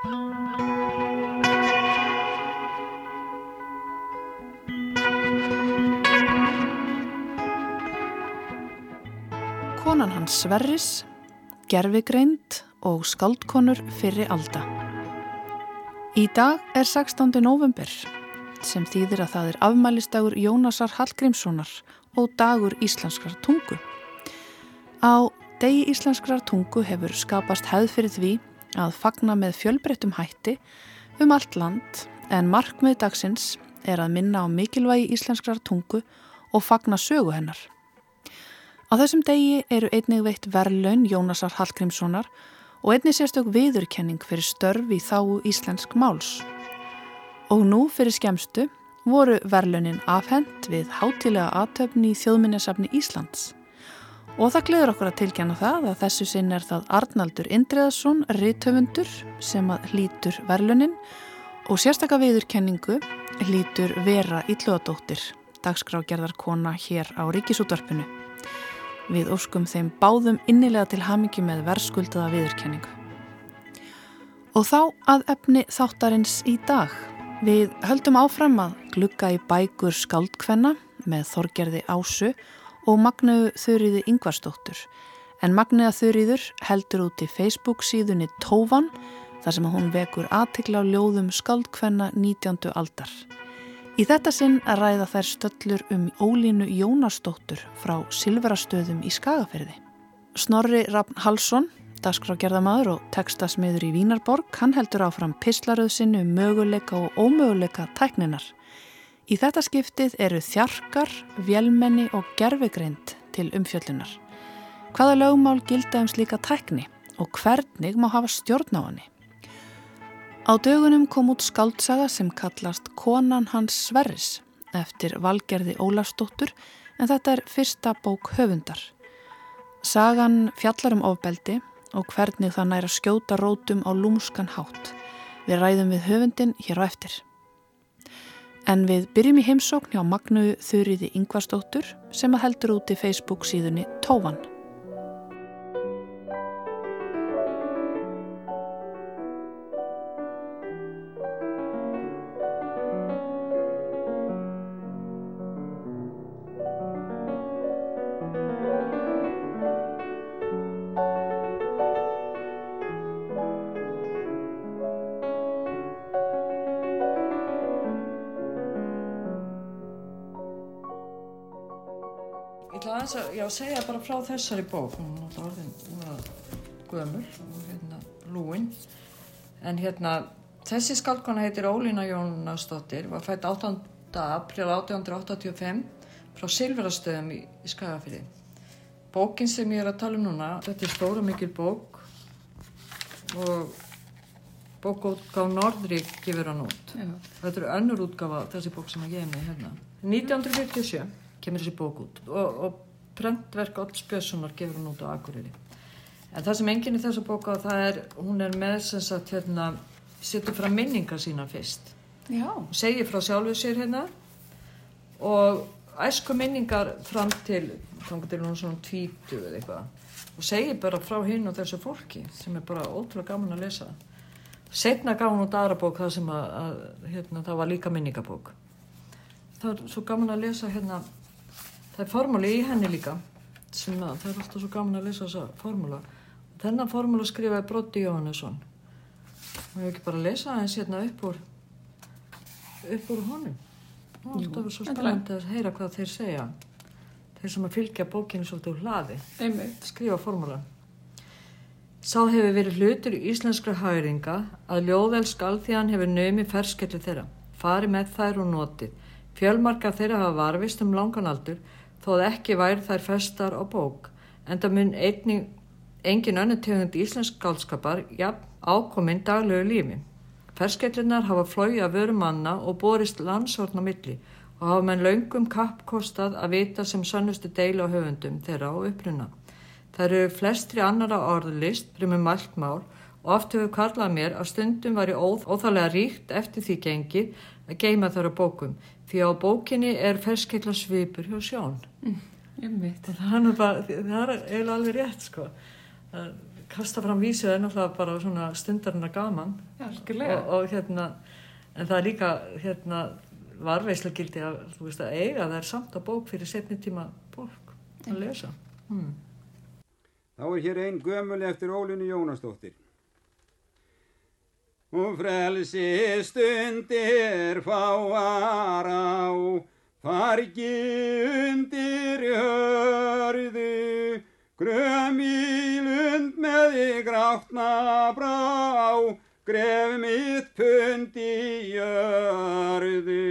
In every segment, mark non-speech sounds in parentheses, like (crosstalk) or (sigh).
Konan hans Sverris, gerfigreind og skaldkonur fyrir alda. Í dag er 16. november sem þýðir að það er afmælistagur Jónasar Hallgrímssonar og dagur íslenskrar tungu. Á degi íslenskrar tungu hefur skapast hefð fyrir því að fagna með fjölbreyttum hætti um allt land en markmið dagsins er að minna á mikilvægi íslenskrar tungu og fagna sögu hennar. Á þessum degi eru einnig veitt verlaun Jónasar Hallgrímssonar og einnig sérstök viðurkenning fyrir störf í þáu íslensk máls. Og nú fyrir skemstu voru verlunin afhend við hátilega aðtöfni í þjóðminnesafni Íslands. Og það gleður okkur að tilkjana það að þessu sinn er það Arnaldur Indreðarsson, rítöfundur sem að hlítur verlunin og sérstakka viðurkenningu hlítur Vera Íllóðadóttir, dagskrágerðar kona hér á Ríkisútvarpinu. Við óskum þeim báðum innilega til hamingi með verðskuldaða viðurkenningu. Og þá að efni þáttarins í dag. Við höldum áfram að glugga í bækur skaldkvenna með Þorgerði Ásu og Magnu Þurriði Yngvarstóttur. En Magniða Þurriður heldur út í Facebook síðunni Tóvan þar sem hún vekur aðtikla á ljóðum skaldkvenna 19. aldar. Í þetta sinn að ræða þær stöllur um ólínu Jónastóttur frá Silverastöðum í Skagaferði. Snorri Rafn Halsson, dagskrágerðamadur og tekstasmiður í Vínarborg, hann heldur áfram pislaröðsinu um möguleika og ómöguleika tækninar. Í þetta skiptið eru þjarkar, vjelmenni og gerfegreind til umfjöllunar. Hvaða lögmál gilda um slíka tækni og hvernig má hafa stjórn á hanni? Á dögunum kom út skaldsaga sem kallast Konan hans Sverris eftir valgerði Ólarsdóttur en þetta er fyrsta bók höfundar. Sagan fjallar um ofbeldi og hvernig það næra skjóta rótum á lúmskan hátt. Við ræðum við höfundin hér á eftir. En við byrjum í heimsókn hjá Magnu Þurriði Yngvarsdóttur sem að heldur út í Facebook síðunni Tóvan. Frá þessari bók hún er alltaf orðin gömur og hérna lúin en hérna þessi skaldkona heitir Ólína Jónasdóttir var fætt 8. april 1885 frá Silverastöðum í, Skagafyrði bókin sem ég er að tala um núna þetta er stóra mikil bók og bókútgáð Norðrík gefur hann út Já. þetta er önnur útgáfa þessi bók sem ég hef með hérna 1947 kemur þessi bók út og, og prentverk Odds Björnssonar gefur hún út á Akureyri. En það sem enginn í þessu bóka það er, hún er með sem sagt hérna, setur fram minningar sína fyrst. Já. hún segir frá sjálfu sér hérna. Og æsku minningar fram til þannig til hún svona tvítu eða eitthvað. Og segir bara frá hinn og þessu fólki sem er bara ótrúlega gaman að lesa. Setna gaf hún út aðra bók það sem að, að hérna, það var líka minningabók. Það er svo gaman að lesa hérna það er formúli í henni líka sem að það er alltaf svo gaman að lesa þessa formúla. Þennan formúla skrifaði Broddi Jóhannesson. Og ég hef ekki bara lesað hans hérna upp úr upp úr honum? Og alltaf er svo spennandi að heyra hvað þeir segja. Þeir sem að fylgja bókinu svolítið úr hlaði skrifa formúlan. Sá hefur verið hlutur í íslenskra hæringa að ljóðelsk alþjóðan hefur nömi ferskellu þeirra, fari með þær og notið. Fjölmarka þeirra hafa varfist um langan aldur þóð ekki væri þær festar á bók en það mun einning, engin önnu tegund íslensk gálskapar ja, ákominn daglegu lífi. Ferskellinnar hafa flóið að veru manna og borist landsvortna milli og hafa menn laungum kappkostað að vita sem sannustu deila á höfundum þeirra á uppruna. Það eru flestri annara orðlist fyrir með mælt mál og oft hefur karlað mér að stundum var ég óþálega ríkt eftir því gengi að geima þar á bókum því á bókinni er ferskilla svipur hjá sjón mm, það er, bara, það er eiginlega alveg rétt sko. kasta fram vísu er náttúrulega bara svona stundarinn að gaman og, og hérna en það er líka hérna varveislega gildi að þú veist að eiga það er samt að bók fyrir setni tíma bók að lesa hmm. Þá er hér einn gömul eftir Ólinu Jónasdóttir. Og frelsi stundir fáar á, fargi undir hörðu, gröm í lund með í gráttna brá, gref mitt pund í jörðu.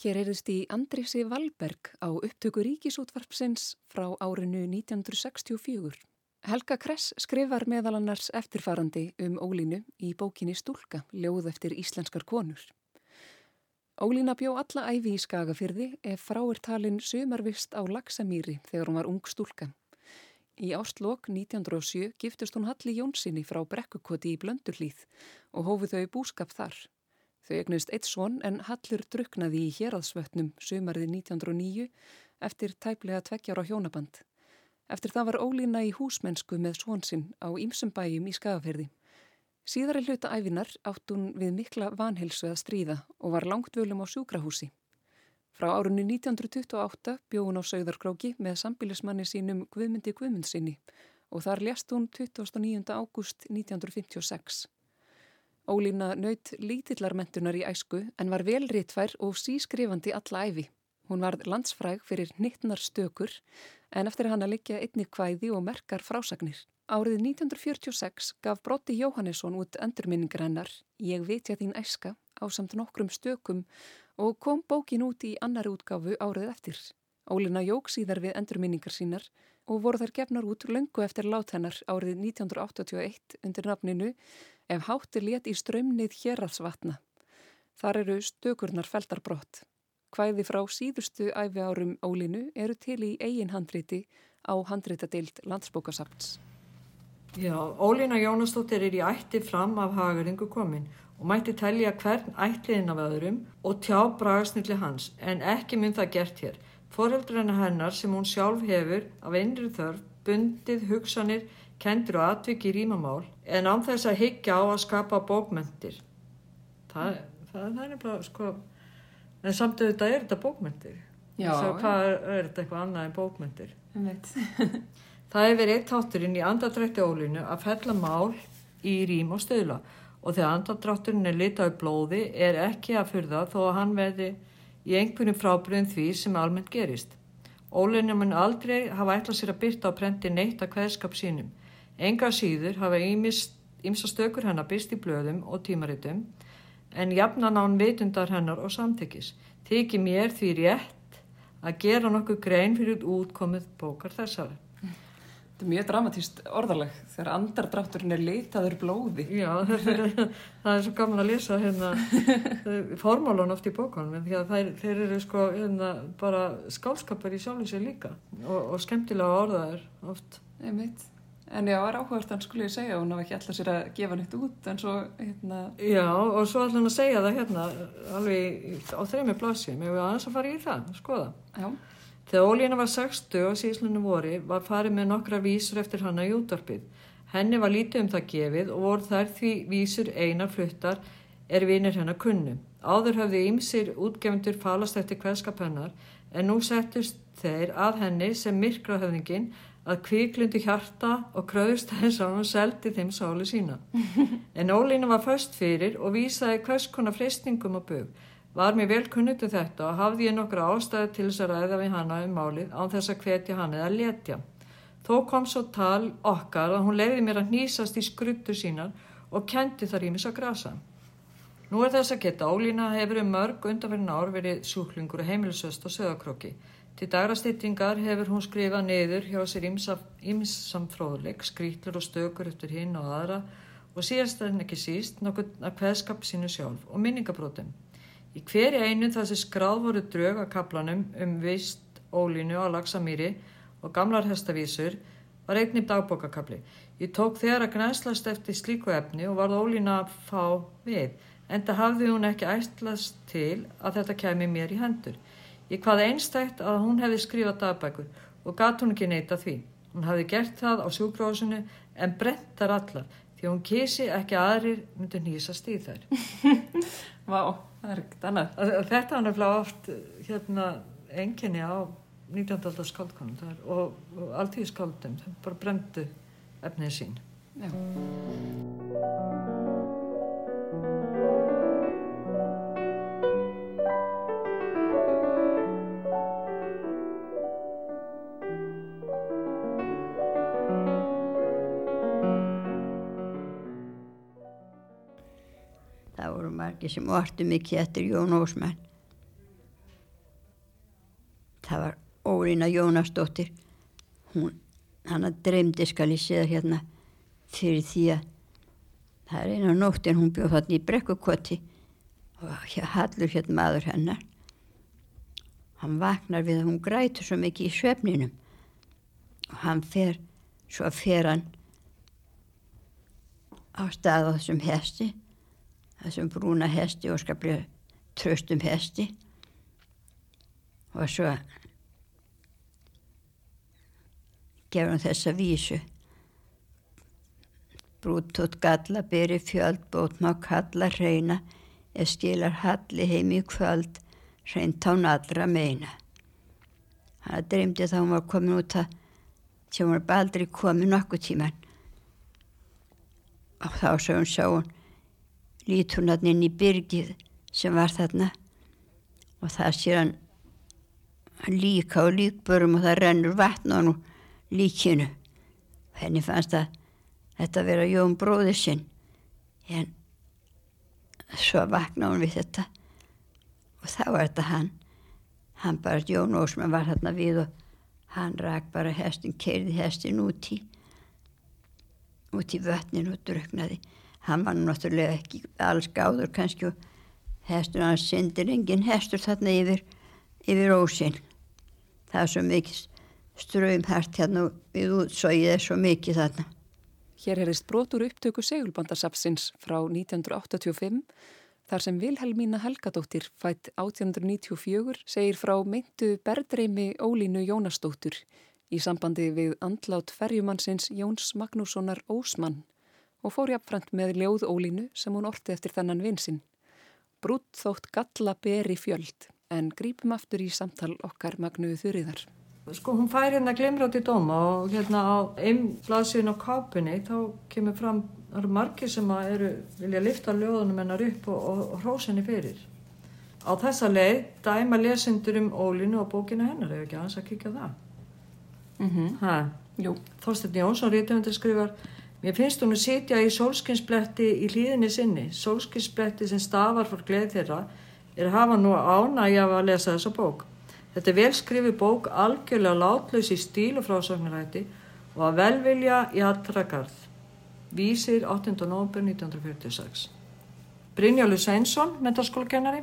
Hér erist í Andrisi Valberg á upptöku ríkisútvarpsins frá árinu 1964. Helga Kress skrifar meðal annars eftirfarandi um Ólínu í bókinni Stúlka, ljóð eftir íslenskar konur. Ólína bjó alla æfi í Skagafyrði ef frá talin sömarvist á Laxamýri þegar hún var ung stúlka. Í ástlokk 1907 giftust hún Halli Jónssoni frá Brekkukoti í Blöndurlíð og hófuð þau búskap þar. Þau egnust eitt svon en Hallur druknaði í héraðsvötnum sömarið 1909 eftir tæplega tveggjar á hjónaband. Eftir það var Ólína í húsmennsku með svon sinn á ýmsum bæjum í Skagaferði. Síðari hluta æfinar átt hún við mikla vanhelsu að stríða og var langt völum á sjúkrahúsi. Frá árunni 1928 bjó hún á Sauðarkróki með sambilismanni sínum Guðmundi Guðmundsinni og þar lést hún 29. ágúst 1956. Ólína naut lítillarmentunar í æsku en var vel ritfær og sískrifandi alla æfi. Hún var landsfræg fyrir nittnar stökur en eftir hann að liggja einni kvæði og merkar frásagnir. Árið 1946 gaf Brotti Jóhannesson út endurminningar hennar Ég vitja þín æska á samt nokkrum stökum og kom bókin út í annar útgáfu árið eftir. Ólína jók síðar við endurminningar sínar og voru þær gefnar út löngu eftir lát hennar árið 1981 undir nafninu Ef hátti let í strömnið hérraðsvatna. Þar eru stökurnar feldarbrott. Hvæði frá síðustu æfi árum Ólínu eru til í eigin handriti á handritadeild landsbókasafts. Já, Ólína Jónasdóttir er í ætti fram af hagaringu komin og mætti telja hvern ætliðin af öðrum og tjá bragasnilli hans en ekki mynd það gert hér. Foreldrena hennar sem hún sjálf hefur af einri þörf, bundið, hugsanir, kendur og atviki rímamál en án þess að higgja á að skapa bókmentir. Það, það, það er bara sko, en samt auðvitað er þetta bókmentir. Já, Svo hvað er, er þetta eitthvað annað en veit. (laughs) Það hefur eitt þátturinn í andadrætti ólinu að fella mál í rím og stöðla og þegar andadrátturinn er litaði blóði er ekki að fyrða þó að hann verði í einhverjum frábriðum því sem almennt gerist. Ólinu mun aldrei hafa ætlað sér að byrta á prenti neitt að hverskap sínum. Enga síður hafa ýmsa stökur hennar byrst í blöðum og tímaritum en jafnan án veitundar hennar og samtykkis. Þykir mér því rétt að gera nokkuð grein fyrir útkomið bókar þessari. Þetta er mjög dramatíst orðaleg þegar andardrátturinn er litaður blóði. Já, (laughs) það er, svo gaman að lesa hérna (laughs) formálun oft í bókunum því að þeir, þeir eru sko hérna bara skálskapar í sjálfum sér líka og, og skemmtilega orðaður oft. Einmitt. En já, er áhugast hann skulle ég segja, hún hafa ekki alltaf sér að gefa nýtt út en svo hérna... Já, og svo ætla hann að segja það hérna alveg á þreymir blassið, mér hefur aðeins að fara í það, skoða. Já. Þegar Ólína var 60 og síðslunum vori var farið með nokkra vísur eftir hana í útvarpið. Henni var lítið um það gefið og voru þær því vísur einar fluttar er vinir hennar kunnu. Áður hafði ýmsir útgefundur falast eftir hverskap hennar en nú settust þeir að henni sem myrkrahöfningin að kvíklundu hjarta og kröðust þess að hún seldi þeim sáli sína. (laughs) En Ólína var först fyrir og vísaði hvers konar freystingum og bög. Var mér vel kunnut um þetta og hafði ég nokkra ástæði til þess að ræða við hana um málið án þess að hvetja hann eða letja. Þó kom svo tal okkar að hún leiði mér að nýsast í skruttur sínar og kendi þar í mis að grasa. Nú er þess að geta, Ólína hefur um mörg undanverðin ár verið sjúklingur og heimilisöst á söðakróki. Til dagrastýttingar hefur hún skrifað niður hjá sér ymsam fróðleik, skrítlur og stökur eftir hinn og aðra og síðast en ekki síst nokkuð að hveðskap sínu sjálf og minningabrótum. Í hverju einu þessi skráð voru drög að kaplanum um vist ólínu á Laxamýri og gamlar hestavísur var eignið dagbókakabli. Ég tók þegar að gnæslast eftir slíku efni og varð ólína að fá við, en það hafði hún ekki ætlast til að þetta kemi mér í hendur. Í hvað einstækt að hún hefði skrifað dagbækur og gat hún ekki neyta því. Hún hefði gert það á sjúkrósinu en brentar allar því hún kísi ekki aðrir myndi nýsast í þær. (laughs) Vá, það er ekkert annað. Þetta er nefnilega oft hérna, enginni á 19. aldar skaldkonum og, og alltíð skaldum, það bara brendu efnið sín. Já. Margir sem orti mikið eftir Jón Ósmann. Það var Ólína Jónasdóttir. Hún, hann að dreymdi skal ég segja hérna fyrir því að það er eina nótt en hún bjóð þarna í brekkukoti og hallur hérna maður hennar. Hann vaknar við að hún grætur svo mikið í svefninum og hann fer, svo fer hann á stað á þessum hesti þessum brúna hesti og skaplega tröstum hesti. Og svo gefur hann þessa vísu. Brúttótt galla beri fjöld bót má kalla hreina. Eða skilar halli heim í kvöld hreint án allra meina. Hann dreymdi þá hann var komin út að sem hann var aldrei komin nokkuð tíman og þá svo hann sá hann lítur hún hann inn í byrgið sem var þarna. Og það sér hann, líka og líkbörum og það rennur vatn á hann líkinu. Henni fannst að þetta vera Jón bróði sinn? En svo vakna hún við þetta. Og þá var þetta hann. Hann bara Jón Ósman var þarna við og hann rak bara hestin keirði hestin út í út í vötnin og druknaði hann var náttúrulega ekki alls gáður kannski og hestur hans syndir engin hestur þarna yfir yfir ósinn. Það er svo mikið ströymhært hérna við útsóið er svo mikið þarna. Hér herist brotur upptöku segulbandarsapsins frá 1985 þar sem Vilhelmína Helgadóttir fætt 1894 segir frá meintu berðreimi Ólínu Jónasdóttur í sambandi við andlát ferjumannsins Jóns Magnússonar Ósmann og fór jafnframt með ljóð Ólínu sem hún orti eftir þennan vinsinn. Brútt þótt galla beri fjöld en grípum aftur í samtal okkar magnuðu þurriðar. Sko hún fær hérna glimrátt í dóma og hérna á einn blaðsíðin á kápunni þá kemur fram, það eru margir sem eru, vilja lifta ljóðunum hennar upp og, og, og hrósenni fyrir. Á þessa leið dæma lesendur um Ólínu og bókina hennar, hefur ekki aðeins að kíkja það? Mm -hmm. Þorstein Jónsson, rítumundir skrifar Mér finnst hún að sitja í sólskinsbletti í hlýðinni sinni. Sólskinsbletti sem stafar fór gleð þeirra er að hafa nú ánægja að lesa þessa bók. Þetta er velskrifi bók algjörlega látlaus í stíl og frásagnaræti og að velvilja í allra garð. Vísir 8. november 1946. Brynjálu Sveinsson, mentarskólakennari.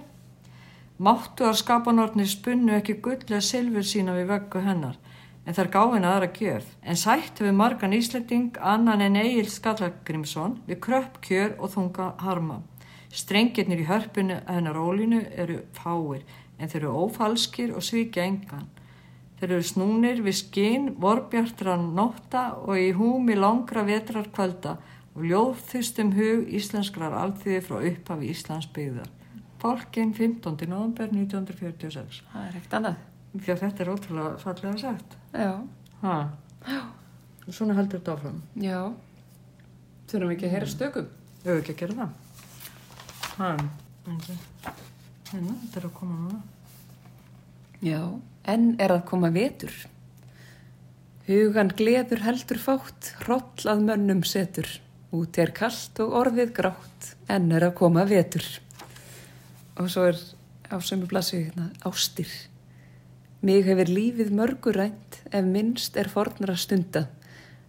Máttu að skapanortnir spunnu ekki gulllega silfur sína við veggu hennar en þær gáðin aðra gjörð. En sætt hefur margan ísletting annan en Egil Skallagrimsson við kröpp kjör og þunga harma. Strengirnir í hörpunu hennar ólinu eru fáir en þeir eru ófalskir og svíkja engan. Þeir eru snúnir við skinn, vorbjartra nótta og í húmi langra vetrar kvölda og ljóðþustum hug íslenskrar alþýði frá upphafi Íslands byggðar. Fólkin 15. november 1946. Það er ekkert annað. Já, þetta er ótrúlega fallega sagt. Já. Ha. Já. Svona heldur þetta áfram. Já. Þurfum ekki að heyra stökum? Þau hefur ekki að gera það. Ha. Hérna, þetta er að koma núna. Já, en er að koma vetur. Hugan gleður heldur fátt, hroll að mönnum setur. Út er kallt og orðið grátt, en er að koma vetur. Og svo er á sömu blassu hérna ástir. Mig hefur lífið mörgurænt ef minnst er fornra stunda,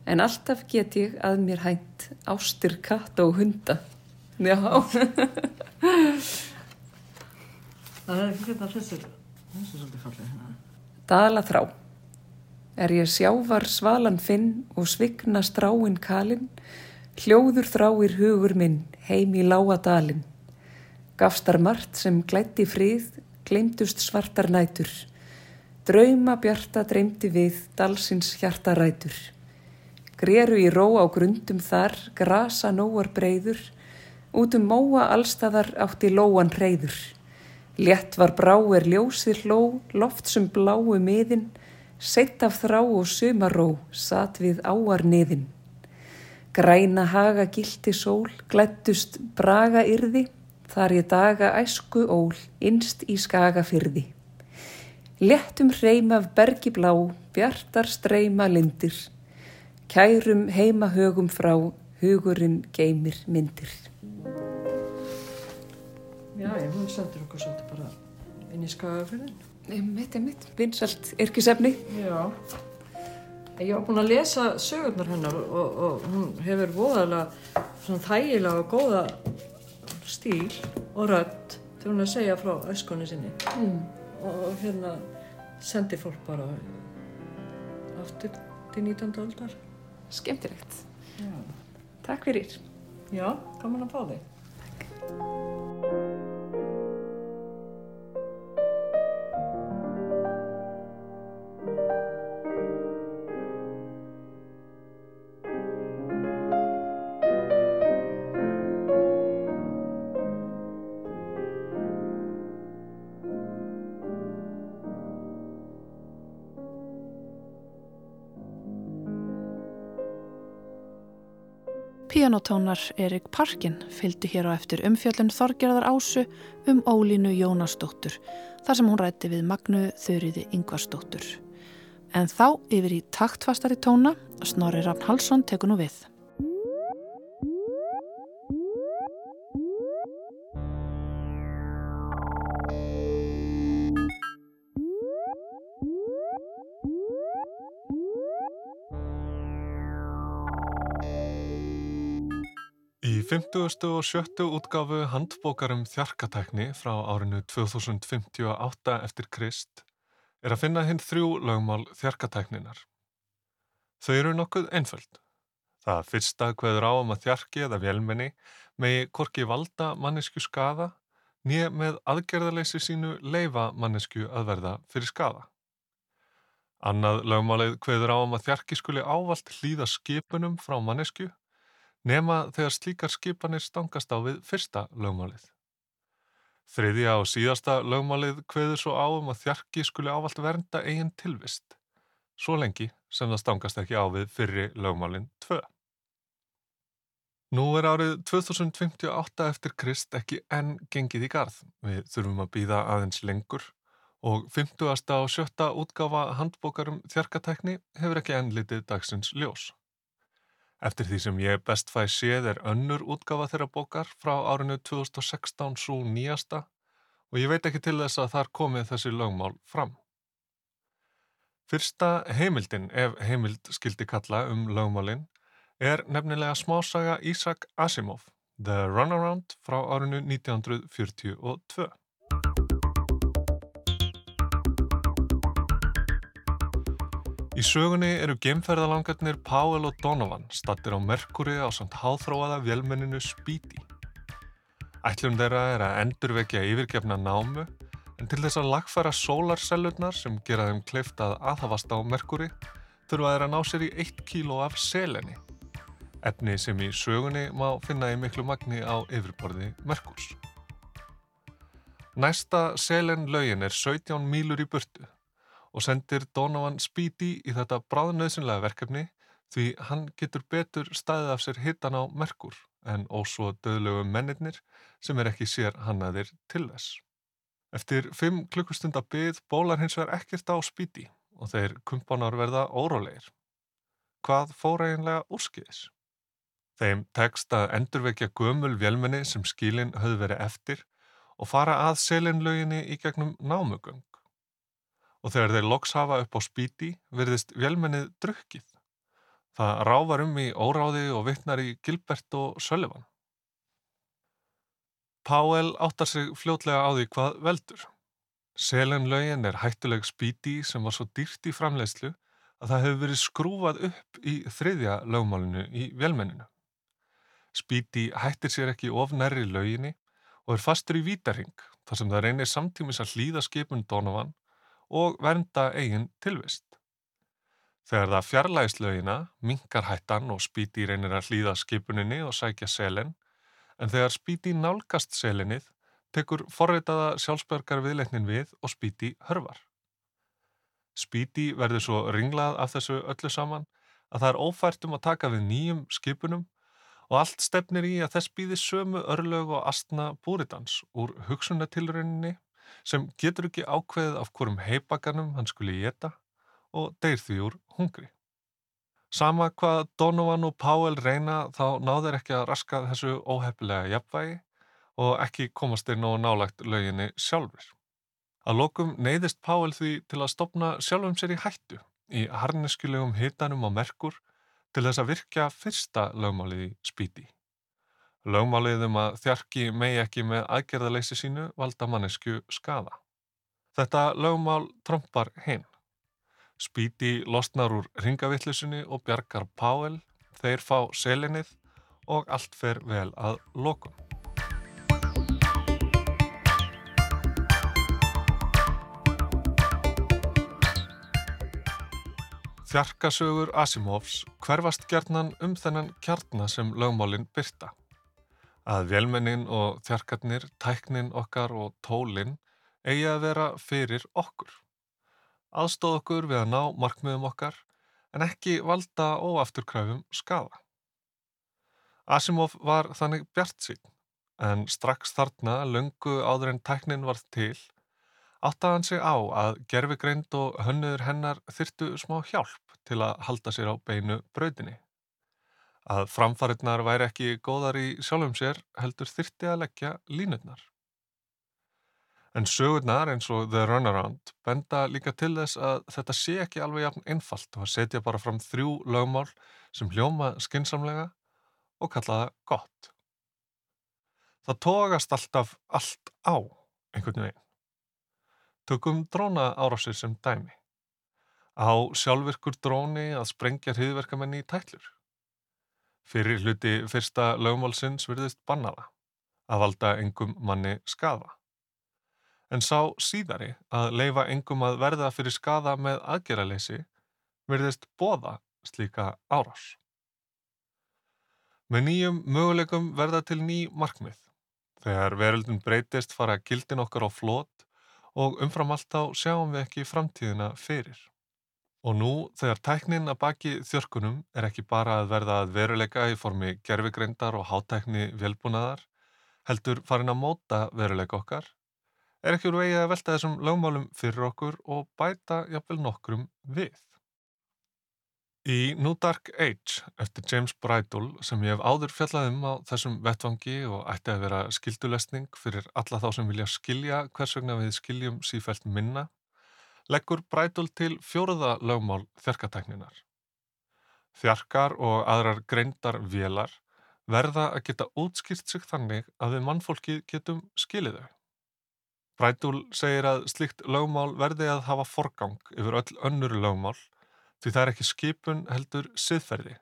en alltaf get ég að mér hænt ástir katt og hunda. Já. (laughs) Það er ekki þetta þessir, þessi er svolítið fallið hérna. Dala þrá. Er ég sjávar svalan finn og svigna stráin kalinn, hljóður þráir hugur minn heim í lága dalinn. Gafstar margt sem glætti fríð, gleymdust svartar nætur. Drauma bjarta dreymdi við, dalsins hjarta rætur. Greru í ró á grundum þar, grasa nóar breyður, út um móa allstaðar átti lóan reyður. Létt var brá er ljósið hló, loft sem bláu miðin, seitt af þrá og sumaró, satt við áar niðin. Græna haga gildi sól, glættust braga yrði, þar ég daga æsku ól, innst í skaga fyrði. Lettum hreim af bergi blá, bjartar streyma lindir, kærum heima högum frá, hugurinn geymir myndir. Já, ég hún sendur okkur svolítið bara inn í skagafyrðin. Mitt er mitt, vinsalt yrkisefni. Já. Ég var búin að lesa sögurnar hennar og, og hún hefur voðalega svona þægilega og góða stíl og rödd til hún að segja frá öskunni sinni Mm. og hérna sendi fólk bara aftur til 19. aldar. Skemmtilegt. Já. Takk fyrir. Já, gaman að fá þig. Pianotónar Erik Parkin fylgdu hér á eftir umfjöllun Þorgerðar Ásu um Ólínu Jónasdóttur þar sem hún rætti við Magnu Þurriði Yngvarsdóttur. En þá yfir í taktfastari tóna, Snorri Rafn Halsson tekur nú við. 50. og 70. útgáfu handbókarum þjarkatækni frá árinu 2058 eftir Krist er að finna hinn þrjú lögmál þjarkatækninar. Þau eru nokkuð einföld. Það fyrsta hverður á um að þjarki eða vélmenni megi korki valda mannesku skada nýja með aðgerðaleysi sínu leifa mannesku að verða fyrir skada. Annað lögmálið hverður á um að þjarki skuli ávalt hlýða skipunum frá mannesku nema þegar slíkar skipanir stangast á við fyrsta lögmálið. Þriðja og síðasta lögmálið kveður svo á um að þjarki skuli ávalt vernda eigin tilvist, svo lengi sem það stangast ekki á við fyrri lögmálin 2. Nú er árið 2058 eftir Krist ekki enn gengið í garð. Við þurfum að býða aðeins lengur og 50. og 7. útgáfa handbókarum þjarkatækni hefur ekki enn litið dagsins ljós. Eftir því sem ég best fæ séð er önnur útgafa þeirra bókar frá árinu 2016 svo nýjasta og ég veit ekki til þess að þar komið þessi lögmál fram. Fyrsta heimildin, ef heimild skildi kalla um lögmálin, er nefnilega smásaga Isaac Asimov, The Runaround frá árinu 1942. Í sögunni eru geimferðalangarnir Powell og Donovan stattir á Merkuri á samt háþróaða vélmenninu Speedy. Ætlum þeirra er að endurvekja yfirgefna námu en til þess að lagfæra sólarsellurnar sem gera þeim kleift að aðhafast á Merkuri þurfa þeirra ná sér í 1 kíló af seleni. Efni sem í sögunni má finna í miklu magni á yfirborði Merkurs. Næsta selen lögin er 17 mílur í burtu og sendir Donovan Speedy í þetta bráðnöðsynlega verkefni því hann getur betur staðið af sér hittan á Merkur en ósvo döðlegu mennirnir sem er ekki sér hannaðir til þess. Eftir fimm klukkustunda byð bólar hins vegar ekkert á Speedy og þeir kumpánar verða órólegir. Hvað fór eiginlega úrskiðis? Þeim tekst að endurvekja gömul vélmenni sem skílinn höfðu verið eftir og fara að selinlöginni í gegnum námugöng og þegar þeir loks hafa upp á spíti virðist vélmennið drukkið. Það ráfar um í óráði og vittnar í Gilbert og Sullivan. Powell áttar sig fljótlega á því hvað veldur. Selenlögin er hættuleg spíti sem var svo dýrt í framleiðslu að það hefur verið skrúfað upp í þriðja lögmálinu í vélmenninu. Spíti hættir sér ekki of nærri löginni og er fastur í vítarhing þar sem það reynir samtímis að hlýða skipun Donovan og vernda eigin tilvist. Þegar það fjarlægist lögina, minkar hættan og Spíti reynir að hlýða skipuninni og sækja selin, en þegar Spíti nálgast selinnið, tekur forreitaða sjálfsbergar viðleiknin við og Spíti hörvar. Spíti verður svo ringlað af þessu öllu saman að það er ófært um að taka við nýjum skipunum og allt stefnir í að þess býði sömu örlög og astna búritans úr hugsunatilrauninni sem getur ekki ákveðið af hverjum heipaganum hann skuli geta og deyr því úr hungri. Sama hvað Donovan og Powell reyna þá náður ekki að raska þessu óheppilega jafnvægi og ekki komast þeir nógu nálagt löginni sjálfur. Að lokum neyðist Powell því til að stopna sjálfum sér í hættu í harneskulegum hitanum á merkur til þess að virkja fyrsta lögmálið í spíti. Lögmálið um að þjarki megi ekki með aðgerðaleysi sínu valda mannesku skada. Þetta lögmál trompar hinn. Spíti losnar úr ringavittlusinni og bjargar Páel, þeir fá selinnið og allt fer vel að lokum. Þjarkasögur Asimovs hverfast gerðnan um þennan kjarnar sem lögmálinn byrta. Að velmennin og þjarkarnir, tæknin okkar og tólinn eigi að vera fyrir okkur aðstóð okkur við að ná markmiðum okkar en ekki valda óafturkræfum skada. Asimov var þannig bjart sín en strax þarna löngu áður en tæknin varð til áttaði hann sig á að gerfigreind og hönnuður hennar þyrtu smá hjálp til að halda sér á beinu brautinni. Að framfarinnar væri ekki góðar í sjálfum sér heldur þyrti að leggja línutnar. En sögurnar eins og The Runaround benda líka til þess að þetta sé ekki alveg jafn einfalt og að setja bara fram þrjú lögmál sem hljóma skinsamlega og kalla það gott. Það tókast alltaf allt á einhvern veginn. Tökum dróna árásir sem dæmi. Á sjálfvirkur dróni að sprengja hriðverkamenni í tællur. Fyrir hluti fyrsta lögmálsins virðist bannaða að valda engum manni skafa en sá síðari að leifa engum að verða fyrir skada með aðgerraleysi verðist bóða slíka árás. Með nýjum möguleikum verða til ný markmið. Þegar veröldun breytist fara gildin okkar á flót og umfram allt á sjáum við ekki framtíðina fyrir. Og nú þegar tæknin að baki þjörkunum er ekki bara að verða að veruleika í formi gerfigreindar og hátækni velbúnaðar, heldur farin að móta veruleika okkar er ekki úr vegi að velta þessum lögmálum fyrir okkur og bæta jafnvel nokkrum við. Í New Dark Age eftir James Bridle sem ég hef áður fjallað um á þessum vettvangi og ætti að vera skildulesning fyrir alla þá sem vilja skilja hvers vegna við skiljum sífælt minna, leggur Bridle til fjóruða lögmál þjarkatækninar. Þjarkar og aðrar greindar vélar verða að geta útskýrt sig þannig að við mannfólki getum skilið þau. Brædúl segir að slikt lögmál verði að hafa forgang yfir öll önnur lögmál því það er ekki skipun heldur siðferði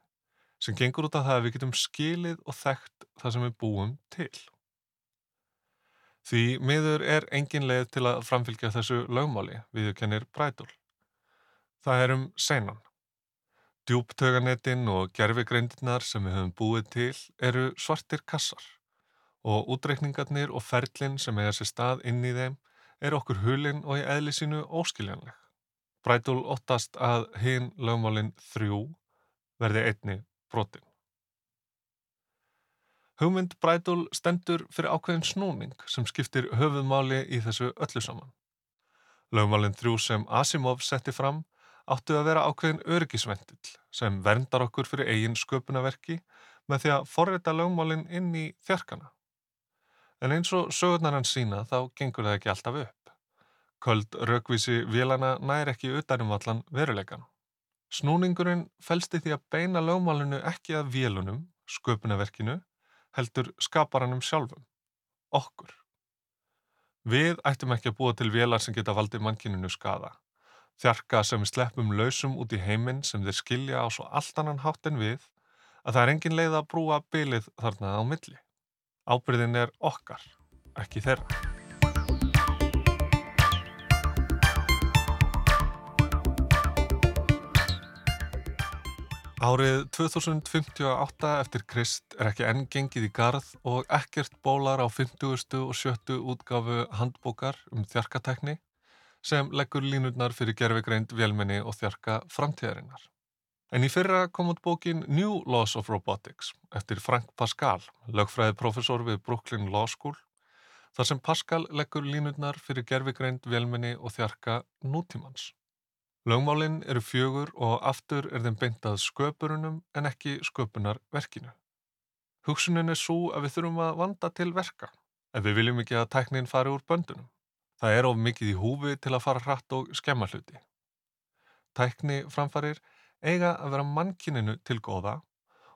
sem gengur út af það að við getum skilið og þekkt það sem við búum til. Því miður er engin leið til að framfylgja þessu lögmáli, viðkennir Brædúl. Það er um senan. Djúptöganetinn og gerfigreindirnar sem við höfum búið til eru svartir kassar og útreikningarnir og ferlinn sem eiga sér stað inn í þeim er okkur hulinn og í eðli sínu óskiljanleg. Brætul óttast að hinn lögmálinn þrjú verði einni brotin. Hugmynd Brætul stendur fyrir ákveðin snúning sem skiptir höfuðmáli í þessu öllu saman. Lögmálinn þrjú sem Asimov setti fram áttu að vera ákveðin örgisvendill sem verndar okkur fyrir eigin sköpunaverki með því að forrita lögmálinn inn í þjarkana. En eins og sögurnar hans sína þá gengur það ekki alltaf upp. Köld raukvísi vélana nær ekki utanum allan veruleikan. Snúningurinn fælsti því að beina lögmálinu ekki að vélunum, sköpunaverkinu, heldur skaparanum sjálfum, okkur. Við ættum ekki að búa til vélar sem geta valdið mannkininu skada. Þjarka sem við sleppum lausum út í heiminn sem þeir skilja á svo allt annan hátt en við að það er engin leið að brúa bylið þarna á milli. Ábyrðin er okkar, ekki þeirra. Árið 2058 eftir Krist er ekki enn gengið í garð og ekkert bólar á 50. og 70. útgáfu handbókar um þjarkatekni sem leggur línurnar fyrir gerfigreind vélmenni og þjarka framtíðarinnar. En í fyrra kom út bókin New Laws of Robotics eftir Frank Pascal, lögfræði profesor við Brooklyn Law School, þar sem Pascal leggur línurnar fyrir gerfigreind vélmenni og þjarka nútímans. Lögmálinn eru fjögur og aftur er þeim beintað sköpurunum en ekki sköpunarverkinu. Hugsunin er svo að við þurfum að vanda til verka ef við viljum ekki að tæknin fari úr böndunum. Það er of mikið í húfi til að fara hratt og skemma hluti. Tækni framfarir eiga að vera mannkininu til góða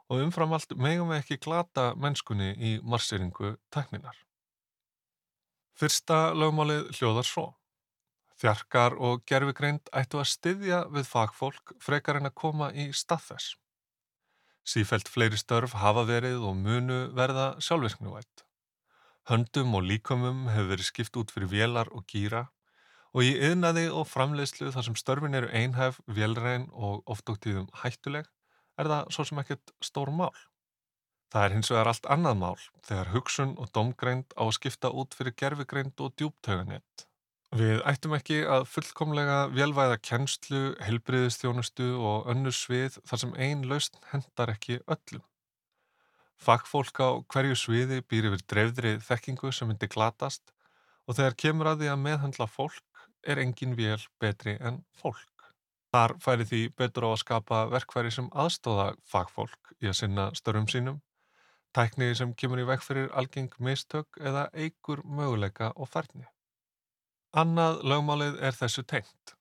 og umfram allt megum við ekki glata mennskunni í marseringu tækninar. Fyrsta lögmálið hljóðar svo. Þjarkar og gerfigreind ættu að styðja við fagfólk frekar en að koma í stað þess. Sífælt fleiri störf hafa verið og munu verða sjálfvirknuvætt. Höndum og líkomum hefur verið skipt út fyrir vélar og gýra og í yðnaði og framleiðslu þar sem störfin eru einhæf, vélrein og oft og tíðum hættuleg er það svo sem ekkert stór mál. Það er hins vegar allt annað mál þegar hugsun og domgreind á að skipta út fyrir gerfigreind og djúptöganett Við ættum ekki að fullkomlega velvæða kennslu, helbriðistjónustu og önnur svið þar sem einn lausn hendar ekki öllum. Fagfólk á hverju sviði býr yfir dreifðri þekkingu sem myndi glatast og þegar kemur að því að meðhandla fólk er engin vél betri en fólk. Þar færi því betur á að skapa verkværi sem aðstóða fagfólk í að sinna störfum sínum, tækni sem kemur í vekk fyrir algeng mistök eða eigur möguleika og færni. Annað lögmálið er þessu tengt.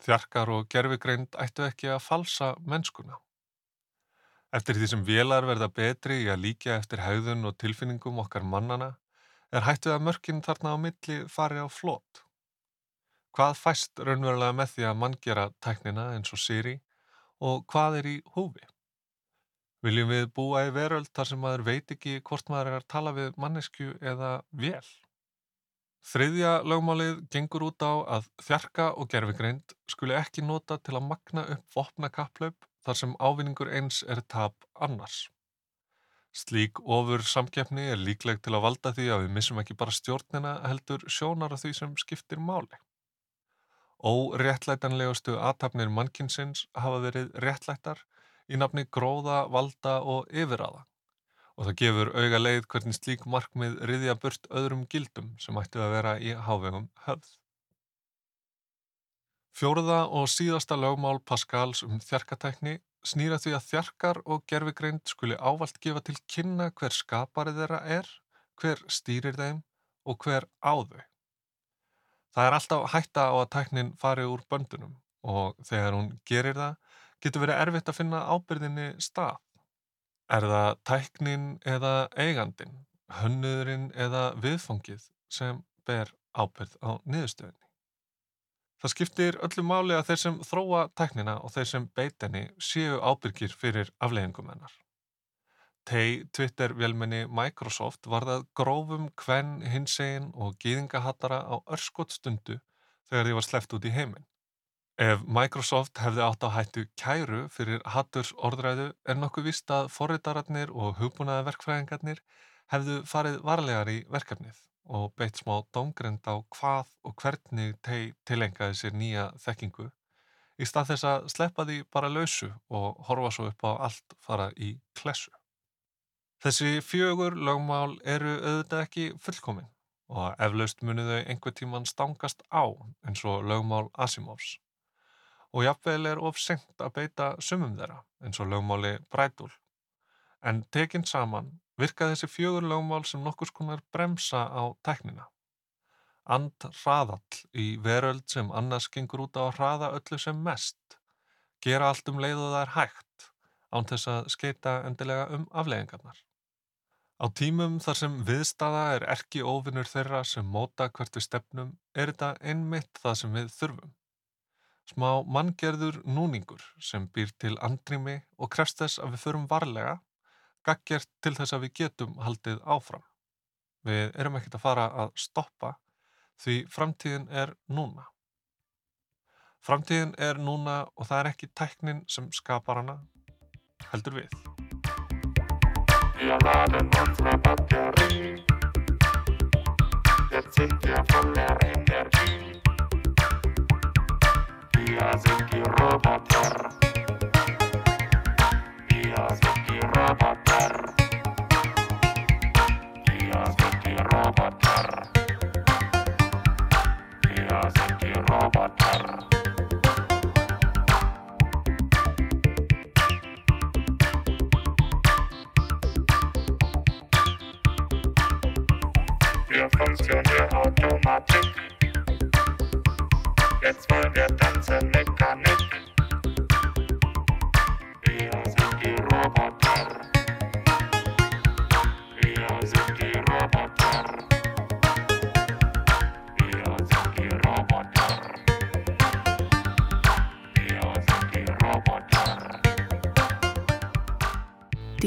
Þjarkar og gerfigreind ættu ekki að falsa mennskuna. Eftir því sem vélar verða betri í að líka eftir haugðun og tilfinningum okkar mannana er hættuð að mörkin þarna á milli fari á flót. Hvað fæst raunverulega með því að mann gera tæknina eins og Siri og hvað er í húfi? Viljum við búa í veröld þar sem maður veit ekki hvort maður er að tala við mannesku eða vél? Þriðja lögmálið gengur út á að þjarka og gerfigreind skuli ekki nota til að magna upp vopna kapplaup þar sem ávinningur eins er tap annars. Slík ofur samkeppni er líkleg til að valda því að við missum ekki bara stjórnina heldur sjónar af því sem skiptir máli. Óréttlætanlegustu aðtapnir mannkinsins hafa verið réttlættar í nafni gróða, valda og yfiraða og það gefur auga leið hvernig slík markmið riðja burt öðrum gildum sem ættu að vera í hávegum höfð. Fjóruða og síðasta lögmál Pascals um þjarkatækni snýra því að þjarkar og gerfigreind skuli ávalt gefa til kynna hver skaparið þeirra er, hver stýrir þeim og hver á þau. Það er alltaf hætta á að tæknin fari úr böndunum og þegar hún gerir það getur verið erfitt að finna ábyrðinni stað. Er það tæknin eða eigandin, hönnuðurinn eða viðfangið sem ber ábyrð á niðurstöðinni? Það skiptir öllu máli að þeir sem þróa tæknina og þeir sem beitinni séu ábyrgir fyrir afleggingum hennar. Tei Twitter-vélmenni Microsoft varðað grófum hvenn hinsegin og gýðingahattara á örskot stundu þegar því var sleppt út í heiminn. Ef Microsoft hefði átt á hættu kæru fyrir hatturs orðræðu er nokkuð vist að forritararnir og hugbúnaða verkfræðingarnir hefðu farið varlegar í verkefnið og beitt smá domgrend á hvað og hvernig tei tilengaði sér nýja þekkingu í stað þess að sleppa því bara lausu og horfa svo upp á allt fara í klessu. Þessi fjögur lögmál eru auðvitað ekki fullkomin og eflaust muniðu einhver tíman stangast á eins og lögmál Asimovs og jafnveil er of senkt að beita sumum þeirra, eins og lögmáli Brædúl. En tekinn saman virka þessi fjögur lögmál sem nokkus konar bremsa á teknina. And hraðall í veröld sem annars gengur út á að hraða öllu sem mest, gera allt um leið og það er hægt, án þess að skeita endilega um afleggingarnar. Á tímum þar sem viðstaða er erki óvinnur þeirra sem móta hvert við stefnum, er þetta einmitt það sem við þurfum. Smá manngerður núningur sem býr til andrými og krefst þess að við förum varlega, gaggjert til þess að við getum haldið áfram. Við erum ekkert að fara að stoppa því framtíðin er núna. Framtíðin er núna og það er ekki tæknin sem skapar hana, heldur við. Wir laden unsere Batterie. Jetzt sind wir voller я зеки роботер.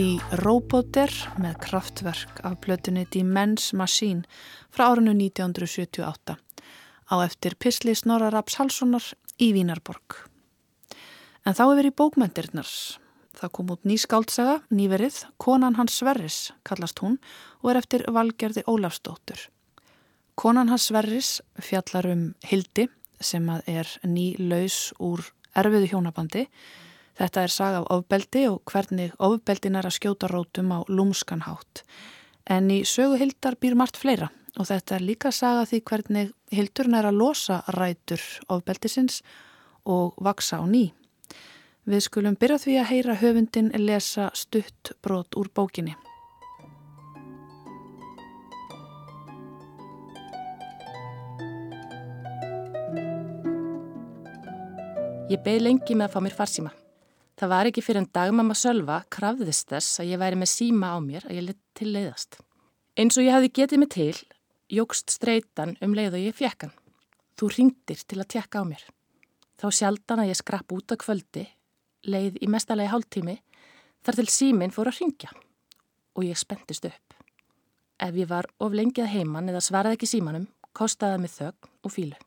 Die Roboter með kraftverk af blötunni Dimens Machine frá árinu 1978 á eftir Pisli Snorra Raps Halssonar í Vínarborg. En þá er verið bókmyndirnar. Það kom út ný skáldsaga, nýverið, Konan hans Sverris kallast hún og er eftir Valgerði Ólafsdóttur. Konan hans Sverris fjallar um Hildi sem að er ný laus úr erfiðu hjónabandi. Þetta er saga af ofbeldi og hvernig ofbeldin er að skjóta rótum á lúmskanhátt. En í sögu Hildar býr margt fleira og þetta er líka saga því hvernig Hildurinn er að losa rætur ofbeldisins og vaksa á ný. Við skulum byrja því að heyra höfundin lesa stutt brot úr bókinni. Ég beð lengi með að fá mér farsíma. Það var ekki fyrir en dagmamma Sölva krafðist þess að ég væri með síma á mér að ég lit til leiðast. Eins og ég hafði getið mig til, jógst streitan um leið og ég fjekkan. Þú ringdir til að tjekka á mér. Þá sjaldan að ég skrapp út á kvöldi, leið í mestalegi hálftími, þar til símin fór að ringja og ég spendist upp. Ef ég var of lengið heimann eða svaraði ekki símanum, kostaði mig þögn og fílu.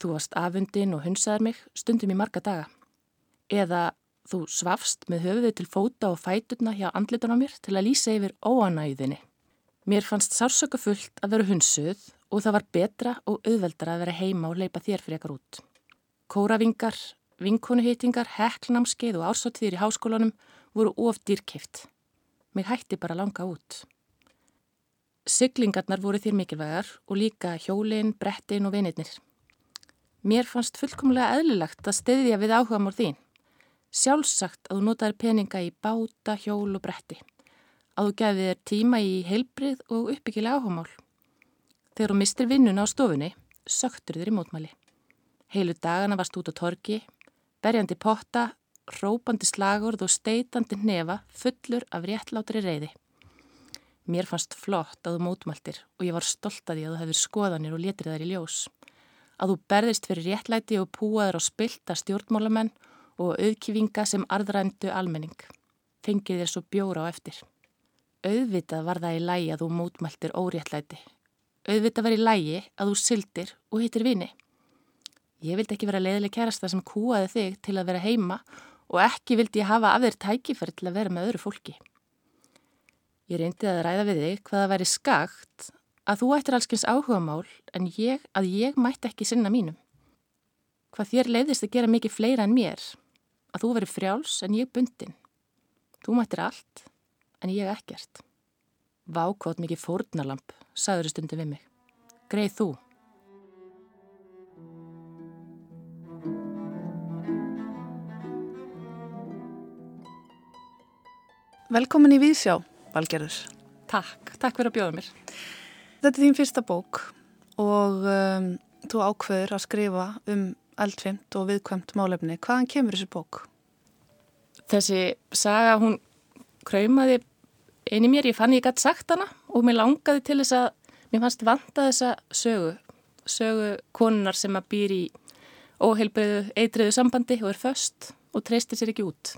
Þú varst afundin og hunsaði mig stundum í marga daga. Eða þú svafst með höfuðið til fóta og fæturna hjá andlitan á mér til að lýsa yfir óanæðinni. Mér fannst sársöka fullt að vera hunsuð og það var betra og auðveldra að vera heima og leipa þér fyrir ekkar út. Kóravingar, vinkonuhýtingar, heklnámskeið og ársáttíðir í háskólanum voru of dýrkeift. Mig hætti bara langa út. Siglingarnar voru þér mikilvægar og líka hjólinn, brettin og vinirnir. Mér fannst fullkomlega eðlilegt að stiðja við áhugamál þín. Sjálfsagt að þú notaði peninga í báta, hjól og bretti. Að þú gefið þér tíma í heilbrið og uppbyggilega áhugamál. Þegar þú mistir vinnuna á stofunni, söktur þér í mótmæli. Heilu dagana varst út á torki, berjandi potta, rópandi slagurð og steitandi nefa fullur af réttlátri reyði. Mér fannst flott að þú mótmæltir og ég var stolt að því að þú hefur skoðanir og letrið þær í ljós að þú berðist fyrir réttlæti og púaður og spilta stjórnmálamenn og auðkifinga sem arðrændu almenning. Fengið þér svo bjóra á eftir. Auðvitað var það í lægi að þú mótmæltir óréttlæti. Auðvitað var í lægi að þú syldir og hittir vini. Ég vildi ekki vera leiðileg kærasta sem kúaði þig til að vera heima og ekki vildi ég hafa af þér tækifæri til að vera með öðru fólki. Ég reyndi að ræða við þig hvaða væri skakt að þú ættir allskins áhuga mál en ég, að ég mætti ekki sinna mínum. Hvað þér leiðist að gera mikið fleira en mér, að þú veri frjáls en ég bundin. Þú mættir allt en ég ekkert. Vákvátt mikið fórnalamp, sagður stundu við mig. Greið þú. Velkomin í Víðsjá, Valgerður. Takk, takk fyrir að bjóða mér. Þetta er þín fyrsta bók og um, þú ákveður að skrifa um eldfimt og viðkvæmt málefni. Hvaðan kemur þessi bók? Þessi saga, hún kröymaði inn í mér, ég fann ég gætt sagt hana og mér langaði til þess að, mér fannst vanta þessa sögu, sögu konunar sem að býr í óheilbreyðu, eitriðu sambandi og er föst og treystir sér ekki út.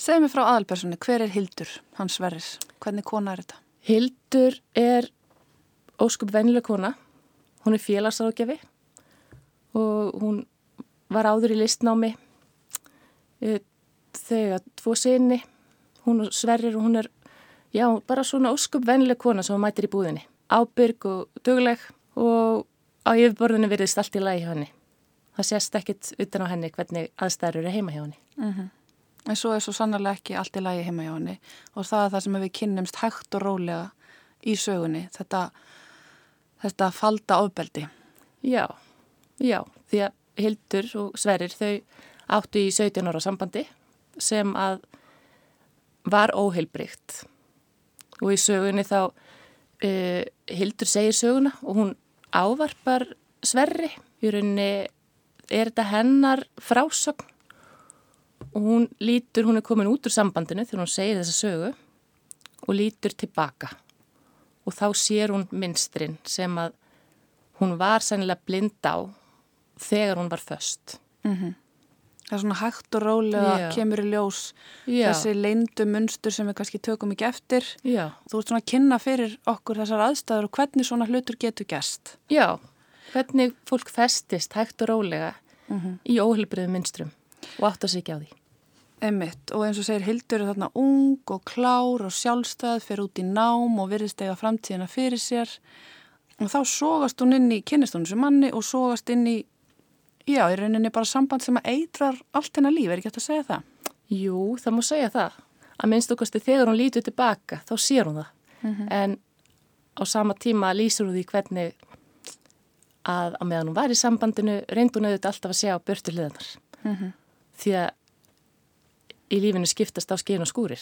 Segð mér frá aðalpersonu, hver er Hildur, hans verðis? Hvernig kona er þetta? Hildur er óskup vennileg kona, hún er félagsáðgjafi og hún var áður í listnámi, þegar tvo sinni, hún Sverrir og hún er, já, bara svona óskup vennileg kona sem hún mætir í búðinni. Ábyrg og dugleg og á yfirborðinu virðist allt í lagi hjá henni. Það sést ekkit utan á henni hvernig aðstæður eru heima hjá henni. En svo er svo sannarlega ekki allt í lagi heima hjá henni og það er það sem við kynnumst hægt og rólega í sögunni, þetta, þetta falda ofbeldi. Já, já, því að Hildur og Sverrir þau áttu í 17 ára sambandi sem að var óheilbrygt og í sögunni þá uh, Hildur segir söguna og hún ávarpar Sverri. Í rauninni er þetta hennar frásögn. Og hún lítur, hún er komin út úr sambandinu þegar hún segir þessa sögu og lítur tilbaka. Og þá sér hún minstrin sem að hún var sennilega blind á þegar hún var föst. Það er svona hægt og rólega Já. kemur í ljós Já. þessi leindu munstur sem við kannski tökum ekki eftir. Já, Þú ert svona að kynna fyrir okkur þessar aðstæður og hvernig svona hlutur getur gæst. já, hvernig fólk festist hægt og rólega í óheilbriðum minstrum og átt að sig ekki á því. Einmitt og eins og segir Hildur er þarna ung og klár og sjálfstæð, fer út í nám og virðist eiga framtíðina fyrir sér og þá sogast hún inn í kynnist hún sem manni og sogast inn í, já, í rauninni bara samband sem að eitrar allt hennar líf, er ekki hægt að segja það? Jú, það má segja það. Að minnst okkarstu þegar hún lítur tilbaka, þá sér hún það. En á sama tíma lýsir hún því hvernig að á meðan hún var í sambandinu reyndi hún auðvitað alltaf að segja á börtu hliðanar. Því að í lífinu skiptast á skein og skúrir.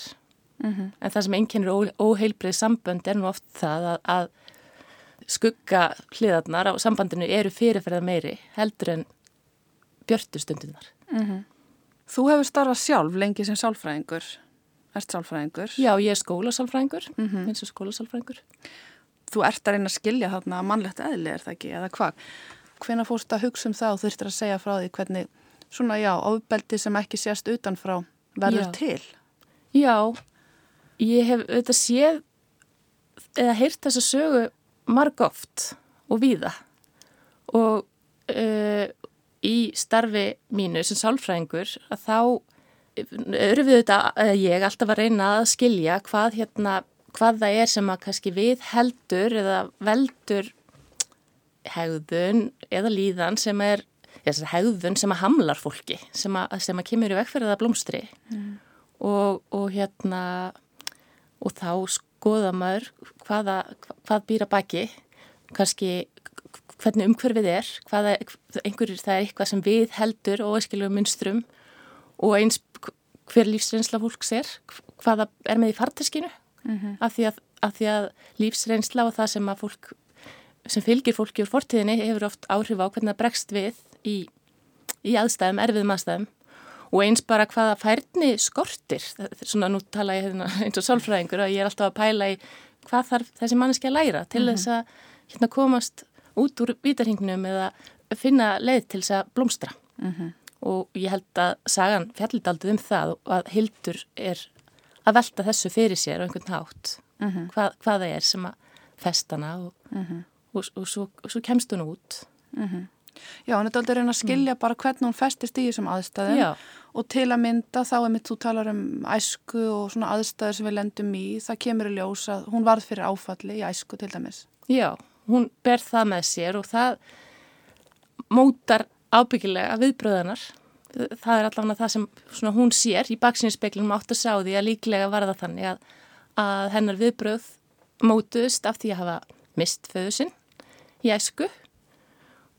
En það sem einkennir ó, óheilbrið sambönd er nú oft það að, að skugga hliðarnar á sambandinu eru fyrirferða meiri heldur en björtu stundunar. Þú hefur starfað sjálf lengi sem sálfræðingur, ert sálfræðingur. Já, ég er skólasálfræðingur, eins og skólasálfræðingur. Þú ert að reyna að skilja þarna mannlegt eðli, er það ekki, eða hvað? Hvena fórst að hugsa um það og þurftir að segja frá því hvernig svona, já, ofbeldi sem ekki sést utanfrá verður Já. til? Já, ég hef auðvitað séð eða heyrt þessa sögu marg oft og víða og uh, í starfi mínu sem sálfræðingur að þá eru við auðvitað, eða ég alltaf að reyna að skilja hvað hérna, hvað það er sem að kannski við heldur eða veldur hegðun eða líðan sem er þessar hegðun sem að hamlar fólki sem að, sem að kemur í vegferða blómstri. Og, og hérna og þá skoða maður hvaða, hvað býra baki kannski hvernig umhverfið er hvaða, einhverjir það er eitthvað sem við heldur og eskilugum munstrum og eins hver lífsreynsla fólks er hvaða er með í farteskinu. Af, því að, af því að lífsreynsla og það sem að fólk sem fylgir fólki úr fortíðinni hefur oft áhrif á hvernig það bregst við í, í aðstæðum, erfiðum aðstæðum. Og eins bara hvaða færni skortir, svona nú tala ég hérna, eins og sálfræðingur og ég er alltaf að pæla í hvað þarf þessi manneski að læra til þess að hérna, komast út úr vítarhingnum eða finna leið til þess að blómstra. Og ég held að sagan fjallidaldið um það og að Hildur er að velta þessu fyrir sér á einhvern hátt. Hvað, hvað það er sem að festana og, og, og, svo, og svo kemst hún út. Já, hann er aldrei reyna að skilja bara hvernig hún festist í þessum aðstæðum. Já. og til að mynda þá er mitt þú talar um æsku og svona aðstæður sem við lendum í, það kemur í ljós að hún varð fyrir áfalli í æsku til dæmis. Já, hún ber það með sér og það mótar ábyggilega viðbröðanar. Það er allavega það sem svona, hún sér í baksinnspeglunum átt að sá því að líklega var það þannig að, að hennar viðbröð mótuðust af því að hafa mist föðu sinn í æsku.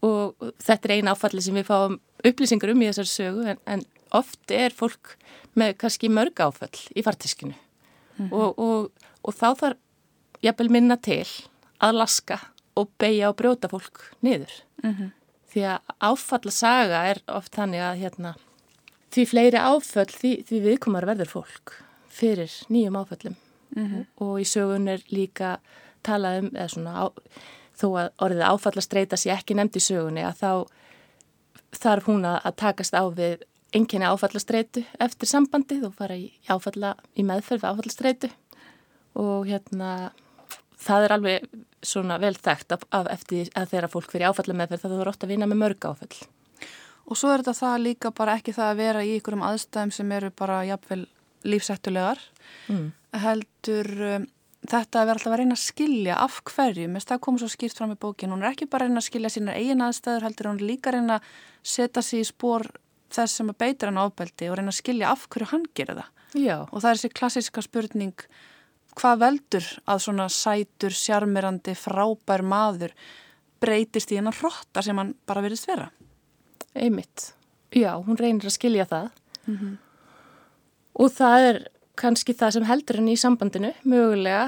Og þetta er eina áfalli sem við fáum upplýsingar um í þessar sögu en, en oft er fólk með kannski mörg áfall í fartiskinu og, og, og þá þarf jafnvel minna til að laska og beigja og brjóta fólk niður. Því að áfalla saga er oft þannig að hérna, því fleiri áföll því, því viðkomar verður fólk fyrir nýjum áföllum. Og í sögun er líka talað um, eða svona á, þó að orðið áfallastreita sé ekki nefnd í sögunni að þá þarf hún að takast á við enginni áfallastreitu eftir sambandið og fara í, áfalla, í meðferð áfallastreitu. Og hérna það er alveg svona vel þekkt af, af eftir að þeirra fólk fyrir áfalla meðferð það voru ótt að vinna með mörg áfall. og svo er þetta það líka bara ekki það að vera í ykkurum aðstæðum sem eru bara jafnvel lífsættulegar Mm. heldur um, þetta að vera alltaf að reyna að skilja af hverju, mest það kom svo skýrt fram í bókin, hún er ekki bara að reyna að skilja sínar eigin aðstæður, heldur hún líka að reyna að setja sig í spór þess sem að beitir hann ábeldi og reyna að skilja af hverju hann gerir það Já, og það er þessi klassiska spurning hvað veldur að svona sætur, sjarmirandi, frábær maður breytist í hennar hrotta sem hann bara verðist vera einmitt. Já, hún reynir að skilja það. Og það er kannski það sem heldur henni í sambandinu, mögulega.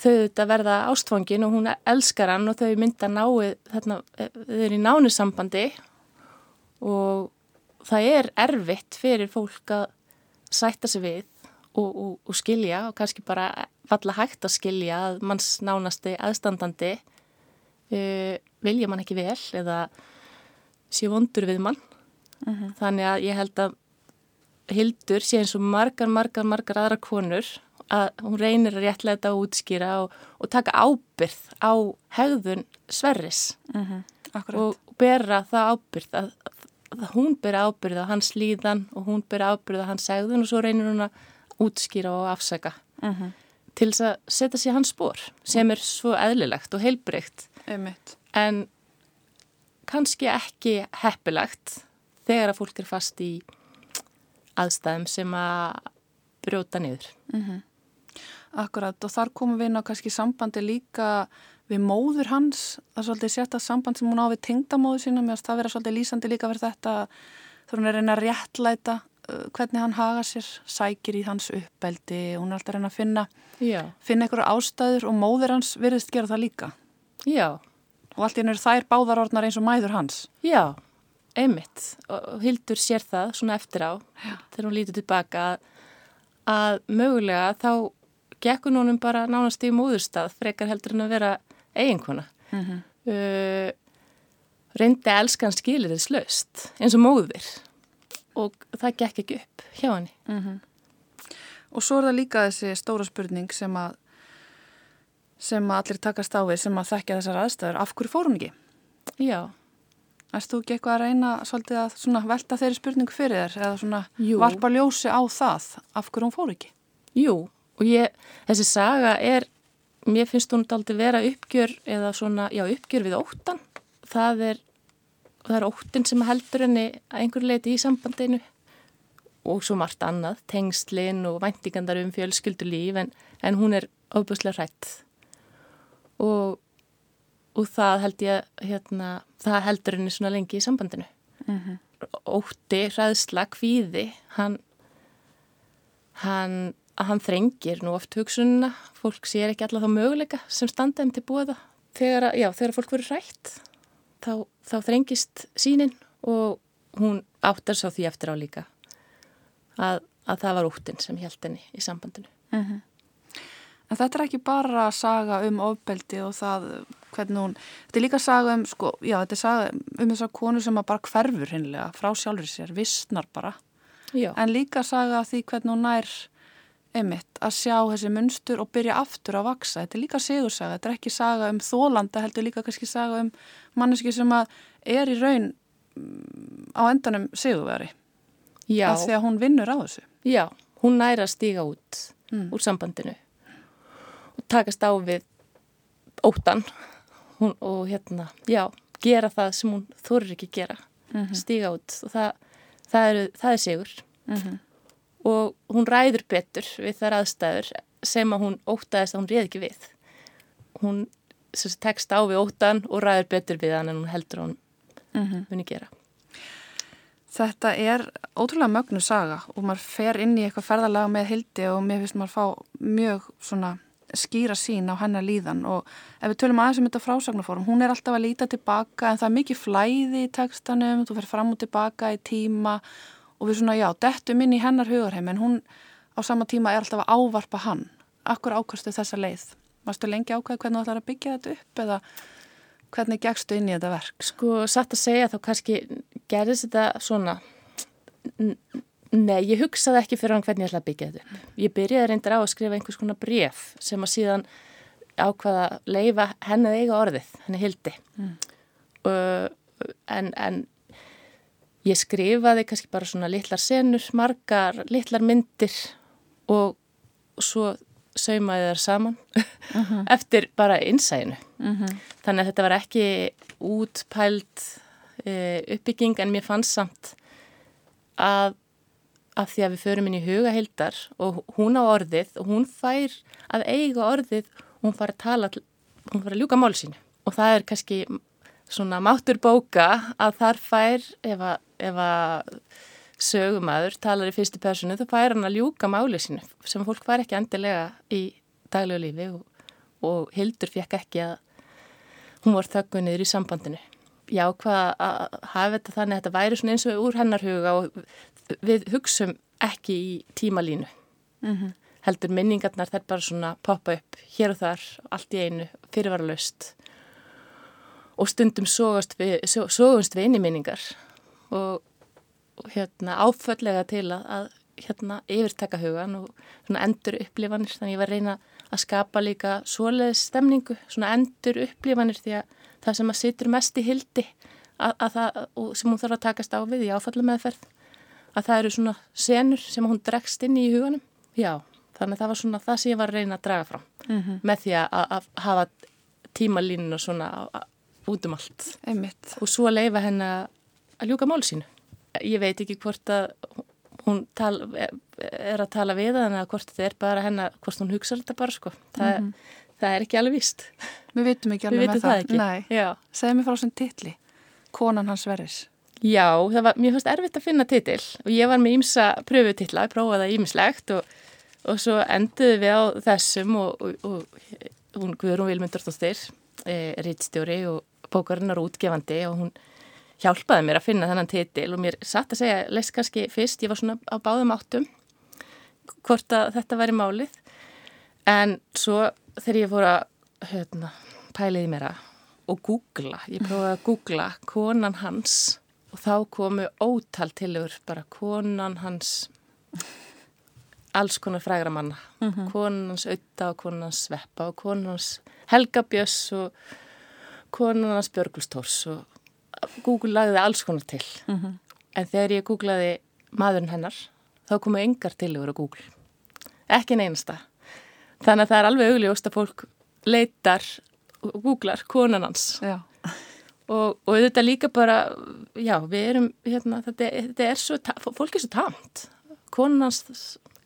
Þau þetta verða ástfangin og hún elskar hann og þau mynda náið, þarna, eh, þau eru í nánu sambandi og það er erfitt fyrir fólk að sætta sig við og, og, og skilja og kannski bara falla hægt að skilja að manns nánasti aðstandandi uh, vilja mann ekki vel eða sé vondur við mann. Þannig að ég held að Hildur sé eins og margar, margar, margar aðra konur að hún reynir að réttlega þetta að útskýra og, og taka ábyrð á hegðun Sverris Akkurat. og bera það ábyrð að, að hún bera ábyrð á hans líðan og hún bera ábyrð á hans hegðun og svo reynir hún að útskýra og afsaka. Til þess að setja sér hans spór sem er svo eðlilegt og heilbreykt Einmitt. en kannski ekki heppilegt þegar að fólk er fast í aðstæðum sem að brjóta niður. Akkurat og þar komum við inn á kannski sambandi líka við móður hans, það er svolítið sérta samband sem hún á við tengdamóður sína, finnst það vera svolítið lýsandi líka verið þetta þegar hún er reyna að réttlæta uh, hvernig hann haga sér, sækir í hans uppbeldi, hún er alltaf reyna að finna, Já. finna einhverja ástæður og móður hans virðist gera það líka Já, og allt í hennu eru þær báðarordnar eins og mæður hans. já, einmitt og Hildur sér það svona eftir á já. þegar hún lítur tilbaka að, mögulega þá gekkur núnum bara nánast í móðurstað frekar heldur en að vera eiginkona. Mm uh, reyndi að elska hann skilir þess löst eins og móðir og það gekk ekki upp hjá henni. Og svo er það líka þessi stóra spurning sem að sem að allir takast á við sem að þekkja þessar aðstæður, af hverju fór hún ekki? Já, þú ekki eitthvað að reyna svolítið að velta þeirri spurningu fyrir þér eða svona Jú. varpa ljósi á það af hverju hún fór ekki? jú, og ég, þessi saga er, mér finnst hún aldrei vera uppgjör eða svona, já, uppgjör við óttan. Það er, það er óttin sem heldur henni að einhverju leiti í sambandinu og svo margt annað, tengslinn og væntingandar um fjölskyldulíf en, en hún er ofbúslega hrætt og, og það held ég, hérna, það heldur henni svona lengi í sambandinu. Ótti, hræðsla, kvíði, hann, hann, hann þrengir nú oft hugsununa, fólk sér ekki alla þá möguleika sem standa þeim til búa það. Þegar, já, þegar fólk verður hrætt, þá, þá þrengist sínin og hún áttar svo því eftir á líka að, að það var óttin sem held henni í sambandinu. En þetta er ekki bara saga um ofbeldi og það hvernig hún, þetta er líka saga um sko, já, þetta er saga um þessar konu sem að bara hverfur hinnlega frá sjálfur sér, vissnar bara. Já, en líka saga af því hvernig hún nær einmitt að sjá þessi munstur og byrja aftur að vaksa. Þetta er líka sigursaga, þetta er ekki saga um þólanda, heldur líka kannski saga um manneski sem að er í raun mm, á endanum sigurveri. já, Af því að hún vinnur á þessu. já, hún næra að stíga út Mm. úr sambandinu og takast á við óttan hún, og hérna, já, gera það sem hún þorir ekki að gera, stíga út og það, það, er, það er sigur og hún ræður betur við þær aðstæður sem að hún ótaðist að hún réð ekki við. Hún tekst á við ótan og ræður betur við hann en hún heldur hún muni gera. Þetta er ótrúlega mögnu saga og maður fer inn í eitthvað ferðalega með hildi og mér finnst maður fá mjög svona skýra sín á hennar líðan og ef við tölum aðeins um þetta frásagnaform, hún er alltaf að líta tilbaka en það er mikið flæði í textanum, þú fer fram og tilbaka í tíma og við svona, já, dettum inn í hennar hugarheim en hún á sama tíma er alltaf að ávarpa hann. Akkur ákastu þessa leið? Varstu lengi ákvæði hvernig þú ætlar að byggja þetta upp eða hvernig gegstu inn í þetta verk? Sko, satt að segja þá kannski gerðist þetta svona, nei, ég hugsaði ekki fyrir hann hvernig ég ætla að byggja þetta upp. Ég byrjaði reyndar á að skrifa einhvers konar bref sem að síðan ákvaða að leifa henni að eiga orðið, henni hildi. Mm. en, en ég skrifaði kannski bara svona litlar senur, margar litlar myndir og svo saumaði þar saman (laughs) eftir bara innsæðinu. Þannig að þetta var ekki útpælt e, uppbygging en mér fannst samt að, að því að við förum inn í hugahildar og hún á orðið og hún fær að eiga orðið og hún fær að tala, hún fær að ljúka mál sínu. Og það er kannski svona máttur bóka að þar fær ef að, ef að sögumæður talar í fyrstu personu þá fær hann að ljúka máli sínu sem fólk fær ekki endilega í daglegu lífi og, og Hildur fekk ekki að hún var þöggu niður í sambandinu. Já, hvað að hafa þetta þannig að þetta væri svona eins og úr hennar huga og við hugsum ekki í tímalínu. Mhm. Heldur minningarnar þær bara svona poppa upp hér og þar, allt í einu, fyrirvaralaust og stundum sogast við, sogumst við inn í minningar og, og hérna áföllega til að, að hérna yfirtaka hugan og svona endur upplifanir þannig ég var að reyna að skapa líka svoleiðis stemningu, svona endur upplifanir því að það sem að situr mest í hildi að, að það, og sem hún þarf að takast á við í áfallameðferð að það eru svona senur sem hún dregst inn í huganum. Já, þannig að það var svona það sem ég var að reyna að draga fram með því að, að hafa tímalínuna svona á, á, út um allt. Einmitt. og svo að leifa henn að ljúka mál sínu. Ég veit ekki hvort að hún tal, er að tala við hann eða hvort þetta er bara henn hvort hún hugsa þetta bara sko. Það, það er ekki alveg víst. Við vitum ekki Við alveg vitum með það það. ekki. Nei. Já. Segðu mér frá þessum titli. Konan hans Sverris. Já, það var, mér fannst erfitt að finna titil og ég var með ímsa pröfutitla, ég prófaði það ímislegt og, og svo enduðu við á þessum og, og, og hún Guðrún Vilmundardóttir, e, rittstjóri og bókarinnar útgefandi og hún hjálpaði mér að finna þennan titil og mér satt að segja, leist kannski fyrst, ég var svona á báðum áttum hvort að þetta væri málið. En svo þegar ég fór að hérna, pæliði mér að og googla, ég prófaði að googla konan hans og þá komu ótal tilugur bara konan hans alls konar frægra manna. Konan hans auða og konan hans sveppa og konan hans Helga Bjöss og konan hans Björgulstórs og Google lagði alls konar til. En þegar ég googlaði maðurinn hennar þá komu engar tilugur á Google. Ekki neynasta þannig að það er alveg augljóst að fólk leitar og googlar konan hans. Já. og, og þetta líka bara, já, við erum, hérna, þetta, þetta er svo, fólk er svo tamt, konans,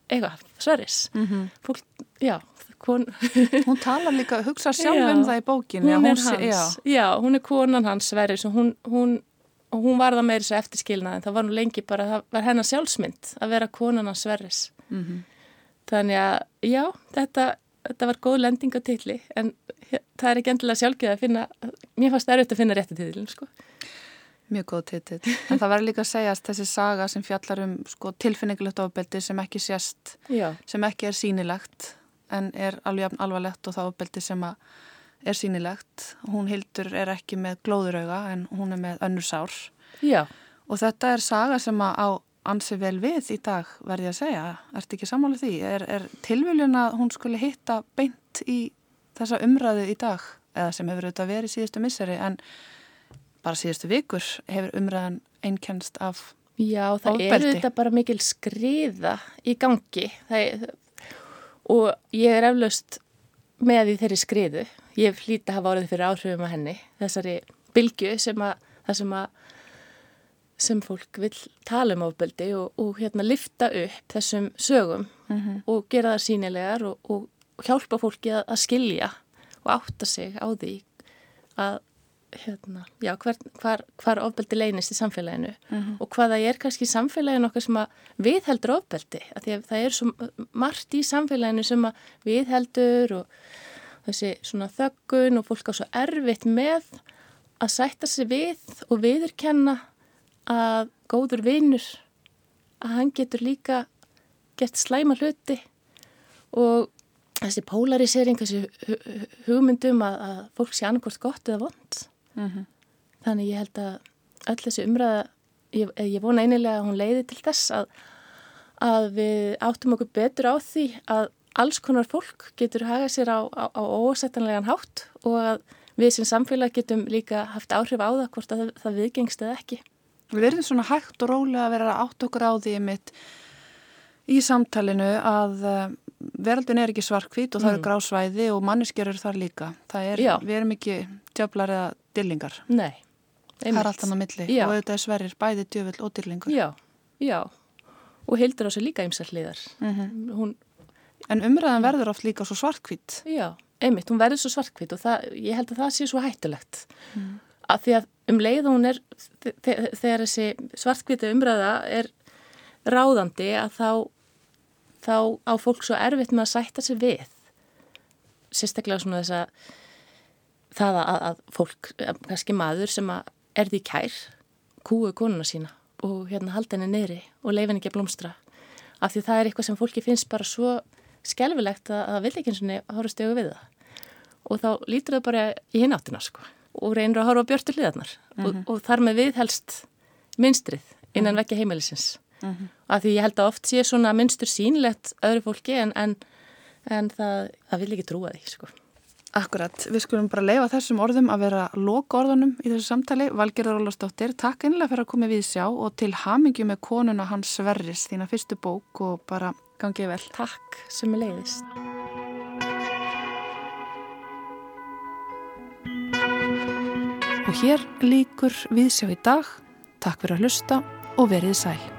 eitthvað, Sverris, Mhm. fólk, já, kon, (laughs) Hún talar líka, hugsa sjálf Já. um það í bókinni. að hún er sé- hans, Já. já. hún er konan hans Sverris og hún, hún, hún var það meiri svo eftirskilnað en það var nú lengi bara, það var hennar sjálfsmynd að vera konan hans Sverris. Mhm. Þannig að, já, þetta, þetta var góð lending á titli en það er ekki endilega sjálfgeð að finna, mér fannst erfitt að finna rétti titlin, sko. Mjög góð titill. En það verður líka að segjast þessi saga sem fjallar um sko, tilfinningulegt ofbeldi sem ekki sést, Já, sem ekki er sýnilegt en er alveg alvarlegt og það ofbeldi sem að er sýnilegt. Hún Hildur er ekki með glóðurauga en hún er með önnur sár. já, Og þetta er saga sem að á ansi vel við í dag verði að segja. Ertu ekki sammála því? Er, er tilviljun að hún skuli hitta beint í þessa umræðu í dag eða sem hefur auðvitað verið síðustu misseri en bara síðustu vikur hefur umræðan einkennst af já, það er Ofbeldi. þetta bara mikil skriða í gangi það, og ég er eflaust með í þeirri skriðu. Ég flýta að hafa orðið fyrir áhrifum að henni, þessari bylgu sem að, það sem að sem fólk vil tala um ofbeldi og, og hérna lifta upp þessum sögum og gera það sínilegar og, og hjálpa fólki að, að skilja og átta sig á því að hérna, já, hver, hvar, hvar ofbeldi leynist í samfélaginu og hvaða er kannski samfélaginu okkar sem að viðheldur ofbeldi, að því að það er svo margt í samfélaginu sem að viðheldur og þessi svona þöggun og fólk á svo erfitt með að sætta sig við og viðurkenna að góður vinnur að hann getur líka gert slæma hluti og þessi polarisering, þessi hu- hu- hugmyndum að, að fólk sé annarkvort gott eða vond. Þannig ég held að öll þessi umræða, ég, ég vona einilega að hún leiði til þess að, að við áttum okkur betur á því að alls konar fólk getur hagað sér á, á, á ósettanlegan hátt og að við sem samfélag getum líka haft áhrif á það hvort að það, það viðgengst eða ekki. Við verðum svona hægt og rólega að vera átt okkur á því mitt í samtalinu að uh, veraldin er ekki svarkvít og það Mm. eru grásvæði og manneskjörur þar líka. Er, við erum ekki djöflar eða dillingar. Nei, Það er allt annað milli Já. og auðvitað er sverrir bæði djöfull og dillingur. Já, já. Og hildur á sig líka ymsar hliðar. Mhm. Hún, En umræðan verður oft líka svo svarkvít. já, einmitt, hún verður svo svartkvít og það, ég held að það sé svo hættulegt. Af því að um leið hún er, þe- þe- þegar þessi svartkvíta umræða er ráðandi að þá, þá á fólk svo erfitt með að sætta sig við. Sérstaklega svona þess að það að, að fólk, eh, kannski maður sem er því kær, kúu konuna sína og hérna halda henni neyri og leifa henni ekki að blómstra. Af því það er eitthvað sem fólki finnst bara svo skelfilegt að það vil ekki eins og horfa stegu við það. Og þá lítur það bara í hinn áttina sko og reynir að horfa björtu hliðarnar og, og þar með viðhelst minstrið innan vekja heimilisins. Af því ég held að oft sé svona minstur sínlegt öðru fólki en, en, en það, það vil ekki trúa því sko. Akkurat, við skulum bara leifa þessum orðum að vera loka orðunum í þessu samtali. Valgerður Ólafsdóttir, takk einlega fyrir að koma við sjá og til hamingju með konuna hans Sverris, þína fyrstu bók og bara gangið vel. Takk sem er leiðist. Og hér líkur við sjá í dag. Takk fyrir að hlusta og verið sæl.